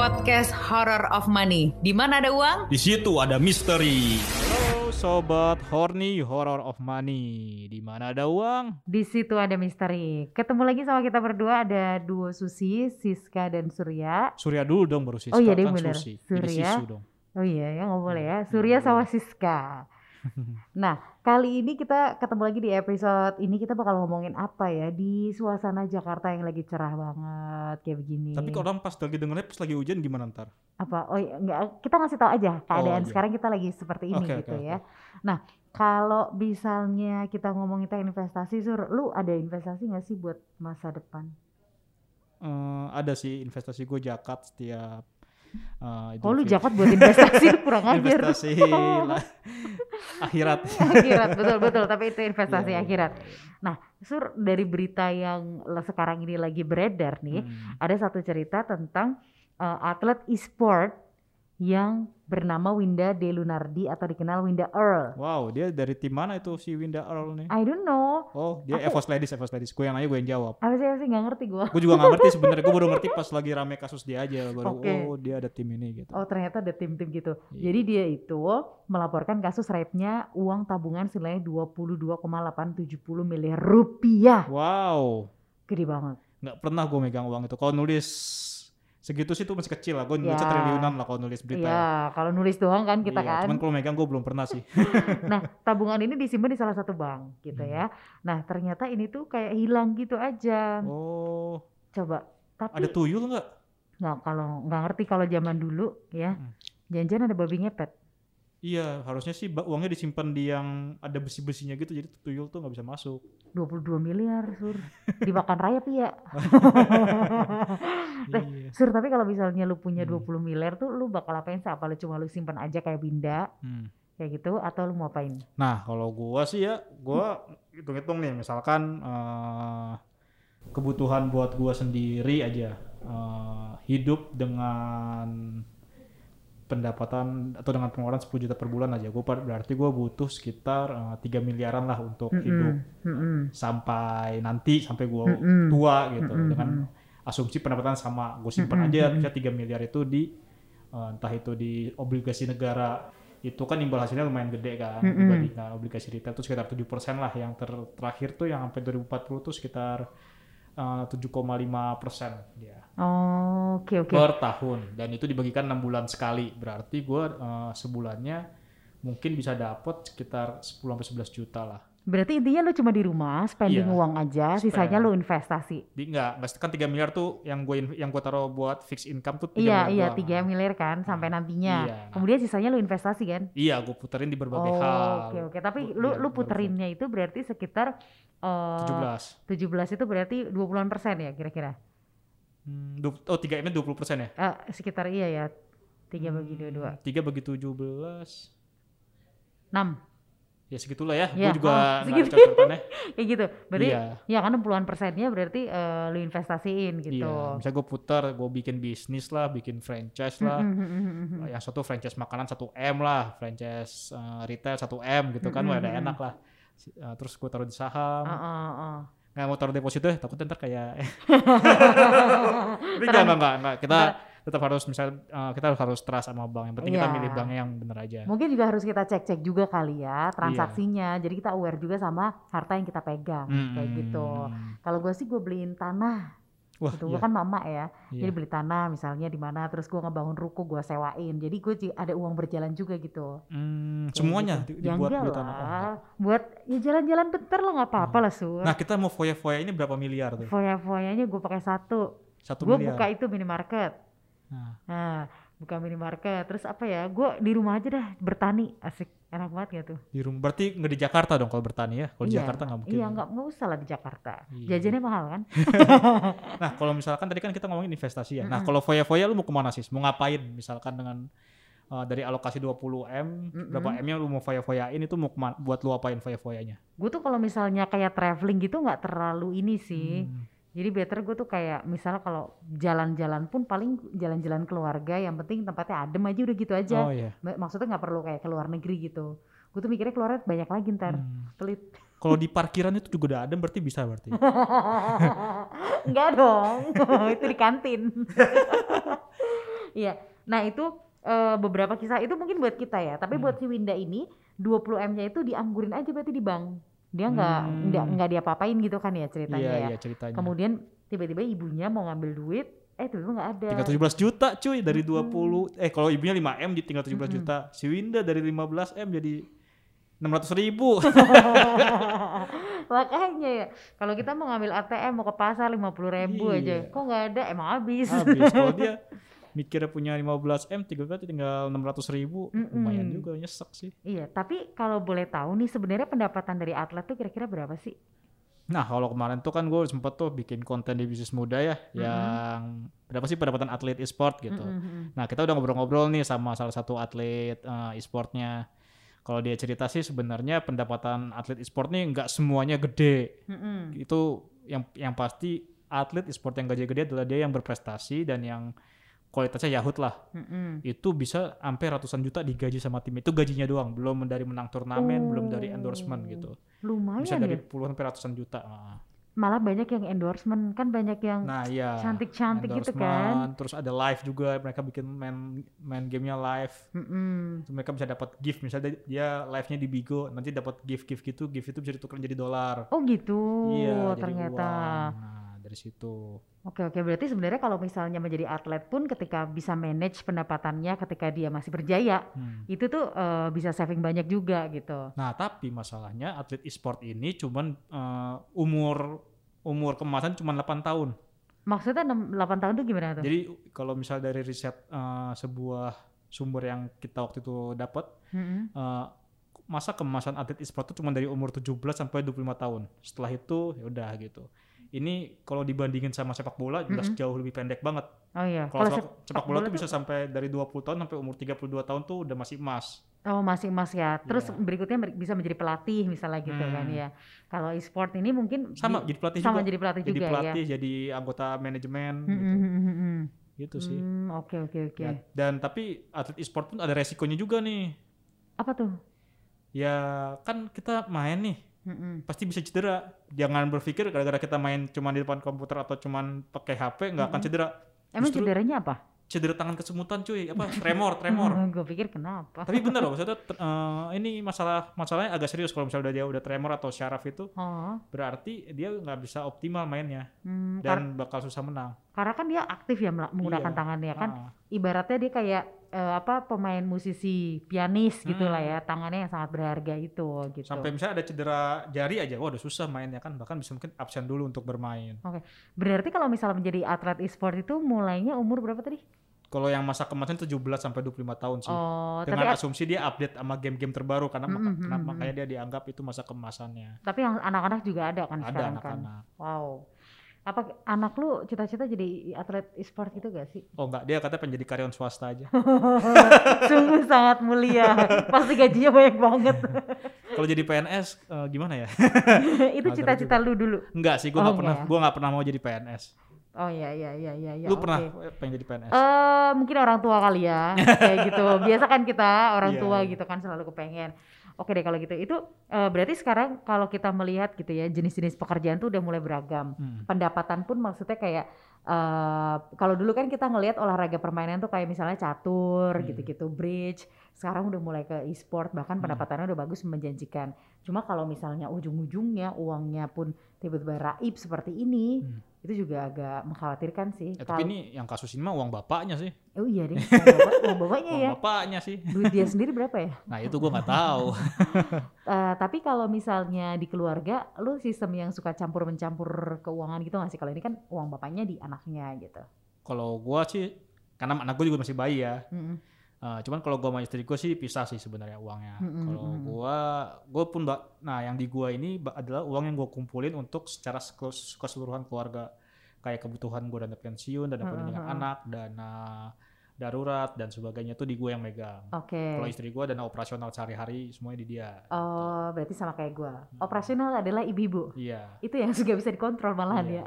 podcast Horror of Money. Di mana ada uang? Di situ ada misteri. Halo sobat horny horror of money. Di mana ada uang? Di situ ada misteri. Ketemu lagi sama kita berdua ada duo Susi, Siska dan Surya. Surya dulu dong baru Siska Oh iya, deh, kan bener. Susi. Jadi Surya. Sisu dong. Oh iya ya nggak boleh ya. Hmm, Surya nggak sama boleh. Siska. Nah kali ini kita ketemu lagi di episode ini kita bakal ngomongin apa ya di suasana Jakarta yang lagi cerah banget kayak begini. Tapi kalau orang pas lagi dengernya pas lagi hujan gimana ntar? apa? Oh iya, nggak kita ngasih tahu aja keadaan iya. sekarang kita lagi seperti ini Oke, gitu oke, ya. Nah kalau misalnya kita ngomongin tentang investasi, Sur, lu ada investasi nggak sih buat masa depan? Eh, ada sih investasi gue jakat setiap Idul Oh lu jakat buat investasi kurang ajar. investasi akhirat. akhirat betul betul tapi itu investasi Iya, iya, akhirat. iya, iya. Nah, Sur dari berita yang sekarang ini lagi beredar nih, Hmm. ada satu cerita tentang uh, atlet e-sport yang bernama Winda De Lunardi atau dikenal Winda Earl. Wow, dia dari tim mana itu si Winda Earl nih? I don't know. Oh, dia Aku- Evos Ladies, Evos Ladies. Gue yang nanya, gue yang jawab. Apa sih apa sih nggak ngerti gua. Gue juga gak ngerti sebenarnya. Gue baru ngerti pas lagi rame kasus dia aja. Baru, Oke. oh dia ada tim ini gitu. Oh ternyata ada tim-tim gitu. Iya. Jadi dia itu melaporkan kasus rape-nya uang tabungan senilai 22,870 miliar rupiah. Wow, Gede banget. nggak pernah gue megang uang itu. Kalau nulis segitu sih itu masih kecil lah. Gue Ya. triliunan lah kalau nulis berita. Iya, kalau nulis doang kan kita Iya, kan. Cuman kalau megang gue belum pernah sih. Nah, tabungan ini disimpan di salah satu bank gitu Hmm. ya. Nah, ternyata ini tuh kayak hilang gitu aja. Oh, Coba. Tapi ada tuyul nggak? nggak kalau nggak ngerti kalau zaman dulu ya. Hmm. Janjian ada babi ngepet. Iya, harusnya sih uangnya disimpan di yang ada besi-besinya gitu. Jadi tuyul tuh nggak bisa masuk. 22 miliar, Sur. Dimakan rayap ya. Teh, Iya. Sur, tapi kalau misalnya lu punya Hmm. 20 miliar tuh lu bakal apain sih? Apa lu cuma lu simpan aja kayak binda Hmm. kayak gitu atau lu mau apain? Nah, kalau gua sih ya, gua hitung-hitung nih, misalkan eh, kebutuhan buat gua sendiri aja eh, hidup dengan pendapatan atau dengan pengeluaran 10 juta per bulan aja. Gua par- berarti gua butuh sekitar eh, 3 miliaran lah untuk hidup Mm-mm, mm-mm, sampai nanti sampai gua mm-mm, tua gitu mm-mm, dengan mm-mm. asumsi pendapatan sama. Gue simpan Mm-mm, aja mm-mm. bisa 3 miliar itu di eh, entah itu di obligasi negara itu kan imbal hasilnya lumayan gede kan Mm-mm. dibandingkan obligasi retail itu sekitar 7% lah yang ter- terakhir tuh yang sampai 2040 tuh sekitar eh, 7,5 persen dia. Oh, oke oke. per tahun. Dan itu dibagikan enam bulan sekali. Berarti gue sebulannya mungkin bisa dapat sekitar 10 sampai 11 juta lah Berarti intinya lu cuma di rumah spending Iya, uang aja, sisanya spend. lu investasi. di enggak enggak kan 3 miliar tuh yang gue yang gue taruh buat fixed income tuh 3 Iya miliar iya doang. tiga miliar kan sampai nantinya. Iya. Kemudian sisanya lu investasi kan? Iya, gue puterin di berbagai oh hal. oke oke. Tapi Bu- lu iya, lu puterinnya itu berarti sekitar eh 17. 17 itu berarti 20-an persen ya kira-kira? Hmm, oh, 3 M 20 persen ya? Eh sekitar iya ya. Tiga bagi dua dua. 3 bagi 17. Enam. Ya segitulah ya. Iya, Gue juga oh, nggak ada segitu. Kayak gitu. Berarti Iya, ya kan 60-an persennya berarti eh, lu investasiin gitu. iya. Misalnya gue putar, gue bikin bisnis lah, bikin franchise lah. Mm, mm, mm, mm, mm. Yang satu franchise makanan 1 M lah, franchise eh, retail 1 M gitu kan, mm. enak lah. Eh, terus gue taruh di saham. Oh, oh, oh. Nggak mau taruh deposito ya, takutnya ntar kayak... Tapi enggak, enggak, enggak. Kita tetap harus misal eh, kita harus trust sama bank. Yang penting kita Iya. milih banknya yang bener aja. Mungkin juga harus kita cek-cek juga kali Iya. ya transaksinya. Jadi kita aware juga sama harta yang kita pegang kayak Hmm. gitu. Kalau gue sih gue beliin tanah. Wah, Gitu. iya, Gue kan mama ya. iya. Jadi beli tanah misalnya di mana terus gue ngebangun ruko gue sewain. Jadi gue ada uang berjalan juga gitu. Hmm, Kayak semuanya gitu. di- ya dibuat enggak beli tanah. Oh, lah. Buat ya jalan-jalan bentar lah nggak apa-apa lah sur. Nah, kita mau foya-foya ini berapa miliar tuh? Foya-foyanya gue pakai satu. Satu Gue miliar. buka itu minimarket. Nah, Nah buka minimarket. Terus apa ya? Gue di rumah aja dah bertani. Asik. Enak banget gak tuh? di rumah berarti nggak di Jakarta dong kalau bertani ya? Kalau di Iya, Jakarta nggak mungkin. Iya nggak nggak usah lah di Jakarta. Iya. Jajannya mahal kan? Nah, kalau misalkan tadi kan kita ngomongin investasi ya. Nah, kalau foya-foya lu mau ke mana sih? Mau ngapain? Misalkan dengan uh, dari alokasi 20 M, Mm-mm. berapa M yang lu mau foya-foyain itu mau buat lu apain foya-foyanya? Gue tuh kalau misalnya kayak traveling gitu nggak terlalu ini sih. Hmm. Jadi better gue tuh kayak misalnya kalau jalan-jalan pun paling jalan-jalan keluarga. Yang penting tempatnya adem aja udah gitu aja. Oh. Ma- Maksudnya nggak perlu kayak ke luar negeri gitu. Gue tuh mikirnya keluar banyak lagi ntar. Hmm. Pelit. Kalau di parkiran itu juga udah adem berarti bisa berarti. Enggak dong. itu di kantin. Iya. Nah, itu eh, beberapa kisah itu mungkin buat kita ya. Tapi Hmm. buat si Winda ini 20 M-nya itu dianggurin aja berarti di bank. Dia nggak Hmm. nggak nggak diapa-apain gitu kan ya ceritanya Iya, ya. iya ceritanya. Kemudian tiba-tiba ibunya mau ngambil duit, eh tiba-tiba nggak ada. tinggal 17 juta cuy dari Mm-mm. 20 eh kalau ibunya 5 M di tinggal 17 Mm-mm. juta si Winda dari 15 M jadi 600 ribu Makanya ya, kalau kita mau ngambil ATM mau ke pasar 50 ribu aja, Iya. kok nggak ada, emang habis. habis kalau dia mikirnya punya 15 M tiga berarti tinggal 600 ribu Mm-mm. lumayan juga nyesek sih Iya, tapi kalau boleh tahu nih sebenarnya pendapatan dari atlet tuh kira-kira berapa sih? nah kalau kemarin tuh kan gue sempet tuh bikin konten di bisnis muda ya yang berapa sih pendapatan atlet e-sport gitu Mm-mm. Nah kita udah ngobrol-ngobrol nih sama salah satu atlet eh, e-sportnya. Kalau dia cerita sih sebenarnya pendapatan atlet e-sport nih nggak semuanya gede. Mm-mm. Itu yang yang pasti atlet e-sport yang gaji gede adalah dia yang berprestasi dan yang kualitasnya yahut lah. Mm-mm. Itu bisa sampai ratusan juta digaji sama tim. Itu gajinya doang, belum dari menang turnamen, belum dari endorsement gitu. Lumayan Bisa dari ya. puluhan sampai ratusan juta. Ah. Malah banyak yang endorsement kan banyak yang Nah iya. cantik-cantik gitu kan. Terus ada live juga, mereka bikin main main gamenya live. Terus mereka bisa dapat gift misalnya dia live-nya di Bigo nanti dapat gift-gift gitu gift itu bisa ditukar jadi dolar Oh gitu iya jadi ternyata. uang. nah dari situ Oke oke berarti sebenarnya kalau misalnya menjadi atlet pun ketika bisa manage pendapatannya ketika dia masih berjaya Hmm. itu tuh eh, bisa saving banyak juga gitu. nah tapi masalahnya atlet e-sport ini cuman eh, umur umur kemasan cuma 8 tahun Maksudnya 6, 8 tahun tuh gimana tuh? jadi kalau misal dari riset eh, sebuah sumber yang kita waktu itu dapat Mm-mm. eh, masa kemasan atlet e-sport itu cuma dari umur 17 sampai 25 tahun setelah itu ya udah gitu ini kalau dibandingin sama sepak bola jelas Mm-mm. jauh lebih pendek banget Oh iya. Kalau sepak, sepak bola, tuh bisa sampai dari 20 tahun sampai umur 32 tahun tuh udah masih emas. Oh masih emas ya. Terus Iya. berikutnya bisa menjadi pelatih misalnya gitu kan Hmm. ya. Kalau e-sport ini mungkin Sama di- jadi pelatih sama juga. jadi pelatih jadi juga pelatih, ya. jadi anggota manajemen Hmm, gitu. hmm, hmm, hmm, hmm. Gitu sih. Hmm, Oke oke oke. Ya, dan tapi atlet e-sport pun ada resikonya juga nih. Apa tuh? Ya kan kita main nih Mm-mm. pasti bisa cedera. Jangan berpikir gara-gara kita main cuma di depan komputer atau cuma pakai HP nggak akan cedera. Emang Justru- cederanya apa? Cedera tangan kesemutan cuy, apa tremor, tremor. Gue pikir kenapa? Tapi bener loh, maksudnya eh, ini masalah masalahnya agak serius kalau misalnya udah dia udah tremor atau syaraf itu Oh, berarti dia nggak bisa optimal mainnya hmm, kar- dan bakal susah menang. karena kan dia aktif ya menggunakan Iya. tangannya kan. Ah, Ibaratnya dia kayak eh, apa pemain musisi pianis gitu Hmm. lah ya, tangannya yang sangat berharga itu gitu. sampai misalnya ada cedera jari aja, wah udah susah mainnya kan, bahkan bisa mungkin absen dulu untuk bermain. Berarti kalau misalnya menjadi atlet e-sport itu mulainya umur berapa tadi? Kalau yang masa kemasan 17 sampai 25 tahun sih. Oh, tapi Dengan asumsi dia update sama game-game terbaru karena maka- Mm, mm, kenapa mm, makanya dia dianggap itu masa kemasannya. tapi yang anak-anak juga ada kan Ada sekarang kan. anak-anak. Wow. Apa anak lu cita-cita jadi atlet e-sport gitu gak sih? Oh enggak, dia katanya pengen jadi karyawan swasta aja. Sungguh sangat mulia. Pasti gajinya banyak banget. Kalau jadi PNS eh, gimana ya? itu cita-cita lu dulu. Enggak sih, gue Oh, nggak pernah, enggak. gue nggak pernah mau jadi PNS. Oh iya iya iya iya iya. Lu oke. pernah pengen jadi PNS? Eh mungkin orang tua kali ya, kayak gitu. Biasa kan kita orang Iya, tua iya. gitu kan selalu kepengen. Oke deh kalau gitu. Itu eh, berarti sekarang kalau kita melihat gitu ya jenis-jenis pekerjaan tuh udah mulai beragam. Hmm. Pendapatan pun maksudnya kayak eh kalau dulu kan kita ngelihat olahraga permainan tuh kayak misalnya catur Hmm. gitu-gitu, bridge. Sekarang udah mulai ke e-sport bahkan Hmm. pendapatannya udah bagus menjanjikan. Cuma kalau misalnya ujung-ujungnya uangnya pun tiba-tiba raib seperti ini, Hmm. itu juga agak mengkhawatirkan sih. Ya, tapi ini yang kasus ini mah uang bapaknya sih. Oh iya deh, uang bapak- uang bapaknya Uang ya. bapaknya sih. Duit dia sendiri berapa ya? Nah itu gue nggak tahu. Eh, tapi kalau misalnya di keluarga, lu sistem yang suka campur mencampur keuangan gitu nggak sih? Kalau ini kan uang bapaknya di anaknya gitu. kalau gue sih, karena anak gue juga masih bayi ya. Mm-mm. Eh, cuman kalau gue sama istri gue sih pisah sih sebenarnya uangnya. Kalau gue, gue pun, ba- nah yang di gue ini adalah uang yang gue kumpulin untuk secara keseluruhan keluarga. Kayak kebutuhan gue dana pensiun, dana Mm-mm, pendidikan anak, dana darurat dan sebagainya tuh di gue yang megang. Oke. Kalau istri gue dana operasional sehari-hari semuanya di dia. Oh, berarti sama kayak gua. Operasional adalah ibu-ibu. Iya. Itu yang juga bisa dikontrol malahan Iya. ya.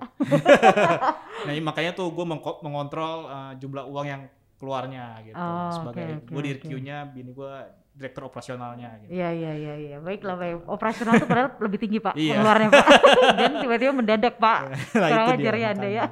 Nah makanya tuh gue mengontrol eh, jumlah uang yang keluarnya gitu. Oh, Sebagai oke, oke, gue di. RQ-nya bini gue direktur operasionalnya gitu. Iya iya iya iya. Baiklah baik. Operasional tuh padahal lebih tinggi Pak Iya. pengeluarannya Pak. Dan tiba-tiba mendadak Pak. Nah, Kurang itu dia, ajar ya Anda ya.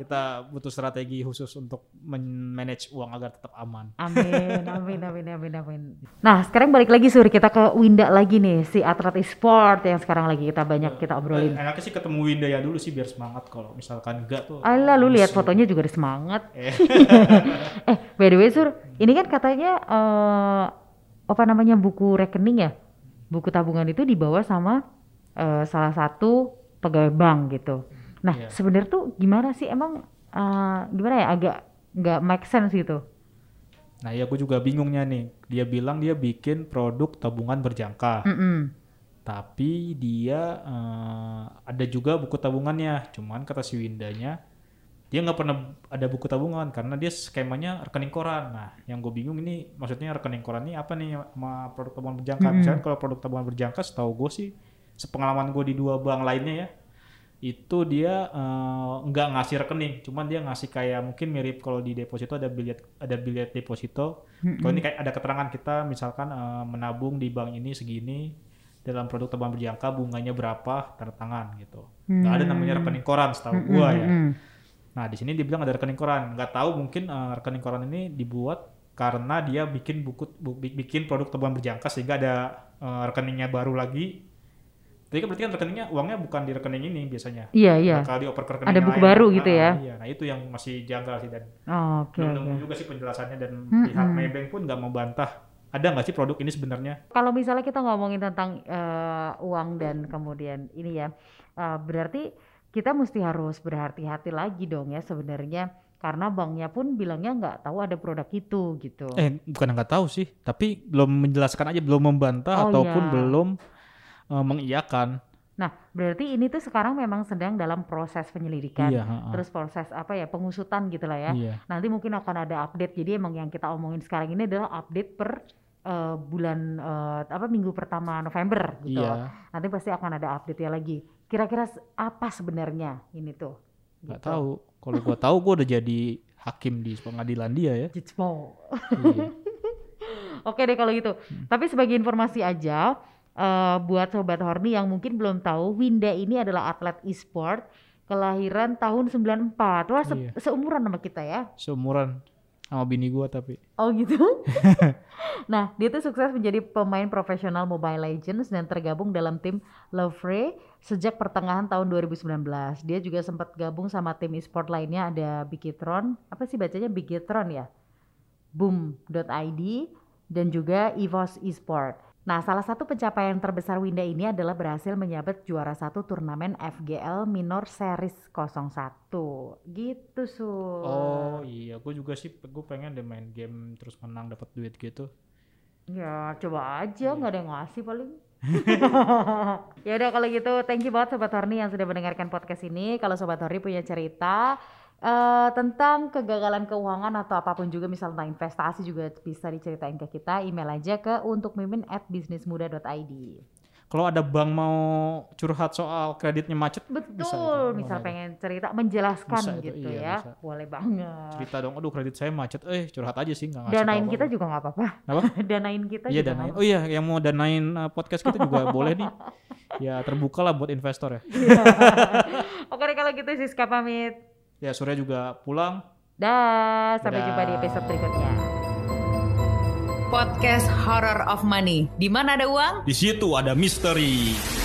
Kita butuh strategi khusus untuk manage uang agar tetap aman. Amin, amin, amin, amin, amin. Nah, sekarang balik lagi Sur, kita ke Winda lagi nih, si atlet e-sport yang sekarang lagi kita banyak kita obrolin. Eh, Enaknya sih ketemu Winda ya dulu sih biar semangat kalau misalkan enggak tuh. Alah, lu lihat fotonya juga ada semangat. Eh. eh, by the way Sur, ini kan katanya eh apa namanya buku rekening ya? Buku tabungan itu dibawa sama eh, salah satu pegawai bank gitu. Nah, Iya. sebenarnya tuh gimana sih emang eh, gimana ya agak nggak make sense gitu. Nah ya gue juga bingungnya nih. Dia bilang dia bikin produk tabungan berjangka. Mm-mm. Tapi dia eh, ada juga buku tabungannya. Cuman kata si Windanya dia nggak pernah ada buku tabungan karena dia skemanya rekening koran. Nah, yang gue bingung ini maksudnya rekening koran ini apa nih sama produk tabungan berjangka? Mm-mm. Misalnya kalau produk tabungan berjangka, setahu gue sih sepengalaman gue di dua bank lainnya ya, itu dia eh, nggak ngasih rekening, cuman dia ngasih kayak mungkin mirip kalau di deposito ada bilet ada bilet deposito. Kalau ini kayak ada keterangan kita misalkan eh, menabung di bank ini segini dalam produk tabungan berjangka bunganya berapa tanda tangan gitu. Nggak ada namanya rekening koran setahu gua ya. Mm-mm. Nah di sini dibilang ada rekening koran. Nggak tahu mungkin eh, rekening koran ini dibuat karena dia bikin buku bu- bi- bikin produk tabungan berjangka sehingga ada eh, rekeningnya baru lagi. Tapi kan berarti kan rekeningnya uangnya bukan di rekening ini biasanya. Iya, iya. Bakal dioper ke rekening Ada buku lain. baru Nah, gitu ya? Iya, nah itu yang masih janggal sih dan Oh, Oke, belum oke. nemu juga sih penjelasannya dan Mm-mm. pihak Maybank pun nggak membantah. Ada nggak sih produk ini sebenarnya? Kalau misalnya kita ngomongin tentang eh, uang dan kemudian ini ya, eh, berarti kita mesti harus berhati-hati lagi dong ya sebenarnya karena banknya pun bilangnya nggak tahu ada produk itu gitu. Eh bukan nggak tahu sih, tapi belum menjelaskan aja, belum membantah Oh, ataupun iya. belum eh, mengiyakan. Nah, berarti ini tuh sekarang memang sedang dalam proses penyelidikan. Iya. Terus proses apa ya pengusutan gitu lah ya. Iya. Nanti mungkin akan ada update. Jadi emang yang kita omongin sekarang ini adalah update per eh, bulan eh, apa minggu pertama November gitu. Iya, Nanti pasti akan ada update ya lagi. Kira-kira apa sebenarnya ini tuh? Gitu. tahu. Kalau gua tahu gua udah jadi hakim di pengadilan dia ya. Jitsmo. Iya. Oke deh kalau gitu. Hmm. Tapi sebagai informasi aja eh, buat sobat Horny yang mungkin belum tahu, Winda ini adalah atlet e-sport kelahiran tahun 94. Wah, se- Iya. seumuran sama kita ya. Seumuran sama bini gua tapi. Oh gitu. nah, dia tuh sukses menjadi pemain profesional Mobile Legends dan tergabung dalam tim Lovre sejak pertengahan tahun 2019. Dia juga sempat gabung sama tim e-sport lainnya ada Bigitron, apa sih bacanya Bigitron ya? Boom.id dan juga EVOS Esport. Nah, salah satu pencapaian terbesar Winda ini adalah berhasil menyabet juara satu turnamen FGL Minor Series 01. Gitu, Su. Oh iya, gua juga sih, gua pengen deh main game terus menang dapat duit gitu. Ya coba aja Iya. nggak ada yang ngasih paling. ya udah kalau gitu thank you banget sobat Horny yang sudah mendengarkan podcast ini. Kalau sobat Horny punya cerita eh, tentang kegagalan keuangan atau apa pun juga misal tentang investasi juga bisa diceritain ke kita. Email aja ke untuk mimin at bisnismuda.id. Kalau ada bank mau curhat soal kreditnya macet, Betul, Bisa itu, misal pengen cerita menjelaskan Bisa itu, gitu iya, ya. bisa. Boleh banget. cerita dong, aduh kredit saya macet, eh curhat aja sih nggak Danain kita juga nggak apa-apa. Apa? Danain kita Iya juga danain. Oh iya, yang mau danain uh, podcast kita juga boleh nih. Ya terbuka lah buat investor ya. apa-apa. Oke kalau gitu Siska pamit. Ya Surya juga pulang. Dah, sampai Dah. jumpa di episode berikutnya. Podcast Horror of Money. Di mana ada uang? Di situ ada misteri.